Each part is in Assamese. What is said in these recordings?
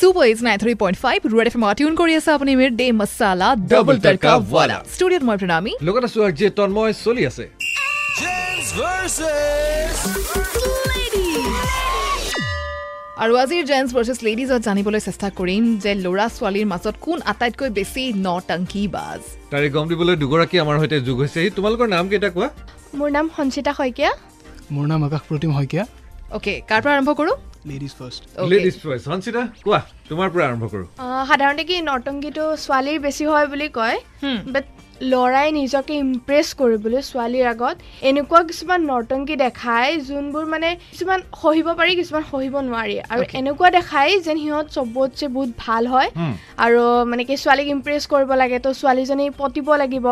Super is nine three point five red FM tune tune কৰি আছে আপুনি মিৰ day masala double Double tadka tadka ৱালা wala। ষ্টুডিঅ'ত মই প্ৰণামী লগত আছো আজি তন্ময় চলি আছে Gents versus আৰু আজিৰ জেণ্টছ ভাৰ্চেছ লেডিজত জানিবলৈ চেষ্টা কৰিম যে ল'ৰা ছোৱালীৰ মাজত কোন আটাইতকৈ বেছি নটংকি বাজ তাৰে গম দিবলৈ দুগৰাকী আমাৰ সৈতে যোগ হৈছে তোমালোকৰ নাম কেইটা কোৱা মোৰ নাম সঞ্চিতা শইকীয়া মোৰ নাম আকাশ প্ৰতিম শইকীয়া অ'কে কাৰ পৰা আৰম্ভ কৰোঁ ladies first Okay. Ladies first Sanchita কোৱা তোমাৰ পৰা আৰম্ভ কৰো আহ, সাধাৰণতে কি নৰ্তংগীটো ছোৱালীৰ বেছি হয় বুলি কয়. বাট ল'ৰাই নিজকে ইমপ্ৰেছ কৰিবলৈ ছোৱালীৰ আগত এনেকুৱা কিছুমান নৰ্তংগী দেখায় যোনবোৰ মানে কিছুমান সহিব পাৰি কিছুমান সহিব নোৱাৰি। আৰু. এনেকুৱা দেখায় যেন সিহঁত চবতছে বহুত ভাল হয়। আৰু মানে কি ছোৱালীক ইমপ্ৰেছ কৰিব লাগে তো ছোৱালীজনী পতিব লাগিব।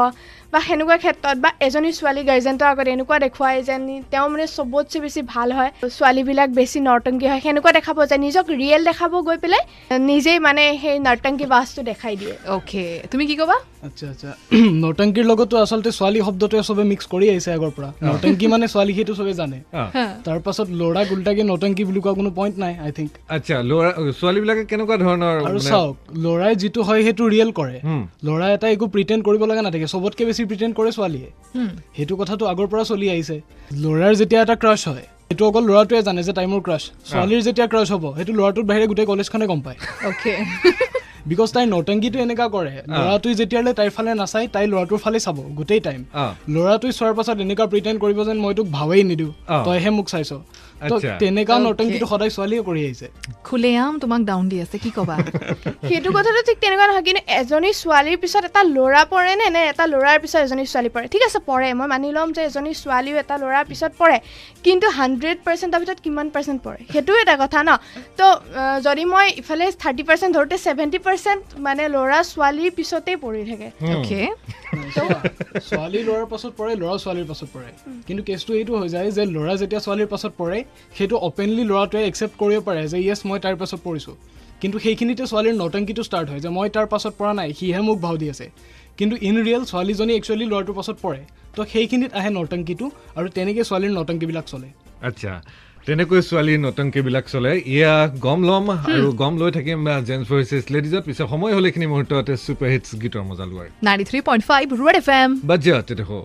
বা সেনেকুৱা ক্ষেত্ৰত বা এজনী ছোৱালী গাৰ্জেণ্টৰ আগত এনেকুৱা দেখুৱায় যেন তেওঁ মানে চবতছে বেছি ভাল হয়। ছোৱালীবিলাক বেছি নৰ্তংকী হয়। সেনেকুৱা দেখাব যায়। নিজক ৰিয়েল দেখাব গৈ পেলাই নিজেই মানে সেই নৰ্তংকী বাছটো দেখাই দিয়ে। অ'কে তুমি কি ক'বা? আচ্ছা আচ্ছা। নৰ্তংকীৰ লগতো আচলতে ছোৱালী শব্দটোৱে চবে মিক্স কৰি আহিছে আগৰ পৰা। নৰ্তংকী মানে ছোৱালী সেইটো চবে জানে। তাৰ পাছত ল'ৰাক উল্টাকে নৰ্তংকী বুলি কোৱা কোনো পইণ্ট নাই আই থিংক আচ্ছা ল'ৰা ছোৱালীবিলাকে কেনেকুৱা ধৰণৰ আৰু চাওক ল'ৰাই যিটো হয় সেইটো ৰিয়েল কৰে। ল'ৰা এটা একো প্ৰিটেণ্ড কৰিব লগা নাথাকে চবতকে বেছি প্ৰিটেণ্ড কৰে ছোৱালীয়ে। সেইটো কথাটো আগৰ পৰা চলি আহিছে। ল'ৰাৰ যেতিয়া এটা ক্ৰাছ হয় সেইটো অকল ল'ৰাটোৱে জানে যে তাই মোৰ ক্ৰাছ ছোৱালীৰ যেতিয়া ক্ৰাছ হ'ব সেইটো ল'ৰাটোৰ বাহিৰে গোটেই কলেজখনে গম পায়। বিকজ তাই নৰ্তংগীটো এনেকুৱা কৰে। ল'ৰাটোৱে যেতিয়ালৈ তাইৰ ফালে নাচায় তাই ল'ৰাটোৰ ফালে চাব গোটেই টাইম ল'ৰাটোৱে চোৱাৰ পাছত এনেকুৱা প্ৰিটেণ্ড কৰিব যেন মই তোক ভাৱেই নিদিওঁ। তইহে মোক চাইছ। তো আচ্ছা। তেনেকুৱা Okay. নৰ্তংগীটো সদায় ছোৱালীয়ে কৰি আহিছে। খুলেআম তোমাক ডাউন দি আছে কি ক'বা? সেইটো কথাটো ঠিক তেনেকুৱা নহয় কিন্তু এজনী ছোৱালীৰ পিছত এটা ল'ৰা পৰে নে নে এটা ল'ৰাৰ পিছত এজনী ছোৱালী পৰে? ঠিক আছে পৰে। মই মানি ল'ম যে এজনী ছোৱালীও এটা ল'ৰাৰ পিছত পৰে। কিন্তু হাণ্ড্ৰেড পাৰ্চেণ্টৰ ভিতৰত কিমান পাৰ্চেণ্ট পৰে? সেইটোও এটা কথা ন? তো যদি মই ইফালে থাৰ্টি পাৰ্চেণ্ট ধৰোঁতে ছেভেণ্টি পাৰ্চেণ্ট মানে ল'ৰা ছোৱালীৰ পিছতেই পৰি থাকে। ছোৱালী ল'ৰাৰ পাছত পৰে ল'ৰা ছোৱালীৰ পাছত পৰে। কিন্তু কেছটো এইটো হৈ যায় যে ল'ৰা যেতিয়া ছোৱালীৰ পাছত পৰে সেইটো অপেনলি ল'ৰাটোৱে একচেপ্ট কৰিব পাৰে যে য়েছ মই তাৰ পাছত পৰিছোঁ। কিন্তু সেইখিনিতে ছোৱালীৰ নটংকিটো ষ্টাৰ্ট হয় যে মই তাৰ পাছত পৰা নাই সিহে মোক ভাও দি আছে। কিন্তু ইন ৰিয়েল ছোৱালীজনী একচুৱেলি ল'ৰাটোৰ পাছত পৰে। তো সেইখিনিত আহে নটংকিটো আৰু তেনেকৈ ছোৱালীৰ নটংকিবিলাক চলে। আচ্ছা। তেনেকৈ ছোৱালীৰ নতংকিবিলাক চলে। এয়া গম ল'ম আৰু গম লৈ থাকিম জেণ্টছ ভইচেছ লেডিজত পিছত সময় হ'ল এইখিনি মুহূৰ্ততে ছুপাৰ হিটছ গীতৰ মজা লোৱাৰ। Ninety three point five red FM M বাজ্য তেতিয়া